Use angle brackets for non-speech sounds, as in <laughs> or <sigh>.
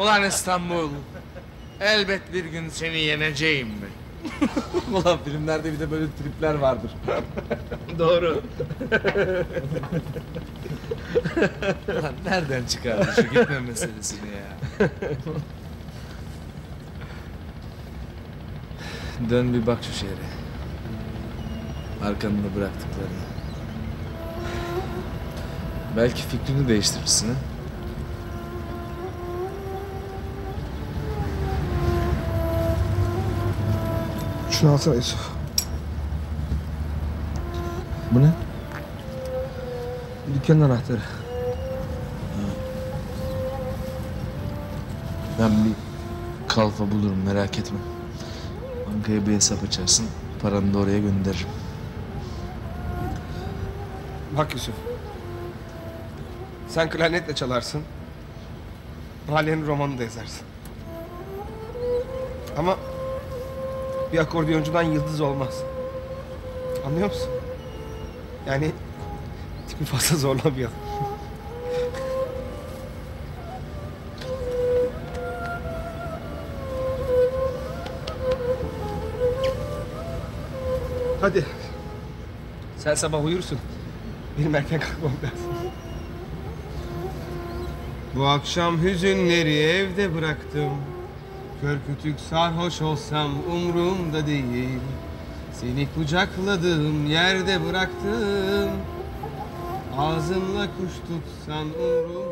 Ulan İstanbul. Elbet bir gün seni yeneceğim ben. <laughs> Ulan filmlerde bir de böyle tripler vardır. Doğru. Ulan nereden çıkardın şu gitme meselesini ya? Dön bir bak şu şehre. Arkanda bıraktıklarına. Belki fikrini değiştirirsin ha? Şunu alsana Yusuf. Bu ne? Dükkanın anahtarı. Ben bir kalfa bulurum merak etme. Bankaya bir hesap açarsın. Paranı da oraya gönderirim. Bak Yusuf. Sen klarnetle çalarsın. Mahallenin romanını da yazarsın. Ama bir akordeoncudan yıldız olmaz. Anlıyor musun? Yani tipi fazla zorlamayalım. Hadi. Sen sabah uyursun. Benim erken kalkmam lazım. Bu akşam hüzünleri evde bıraktım. Kör kütük sarhoş olsam umrumda değil. Seni kucakladığım yerde bıraktım. Ağzımla kuş tutsan umrum